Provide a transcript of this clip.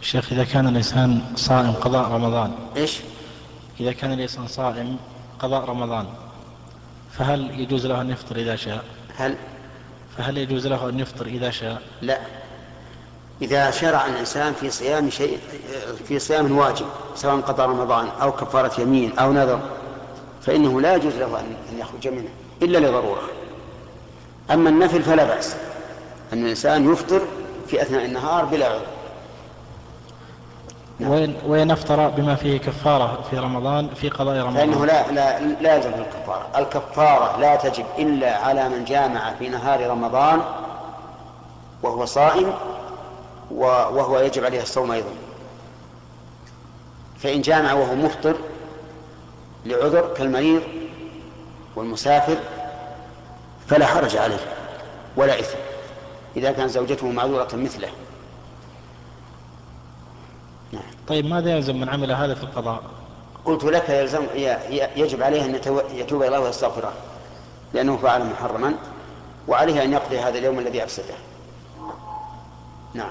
شيخ إذا كان الإنسان صائم قضاء رمضان إيش؟ إذا كان الإنسان صائم قضاء رمضان فهل يجوز له أن يفطر إذا شاء؟ هل؟ فهل يجوز له أن يفطر إذا شاء؟ لا. إذا شرع الإنسان في صيام شيء في صيام واجب سواء قضى رمضان أو كفارة يمين أو نذر فإنه لا يجوز له أن يخرج منه إلا لضرورة. أما النفل فلا بأس أن الإنسان يفطر في أثناء النهار بلا عذر. نعم. وين وين افطر بما فيه كفارة في رمضان في قضاء رمضان فانه لا لا لا يلزم الكفارة، الكفارة لا تجب إلا على من جامع في نهار رمضان وهو صائم وهو يجب عليه الصوم أيضا. فإن جامع وهو مفطر لعذر كالمريض والمسافر فلا حرج عليه ولا إثم إذا كان زوجته معذورة مثله. نعم. طيب ماذا يلزم من عمل هذا في القضاء؟ قلت لك يلزم يجب عليه أن يتوب إلى الله ويستغفره لأنه فعل محرما وعليه أن يقضي هذا اليوم الذي أفسده. نعم.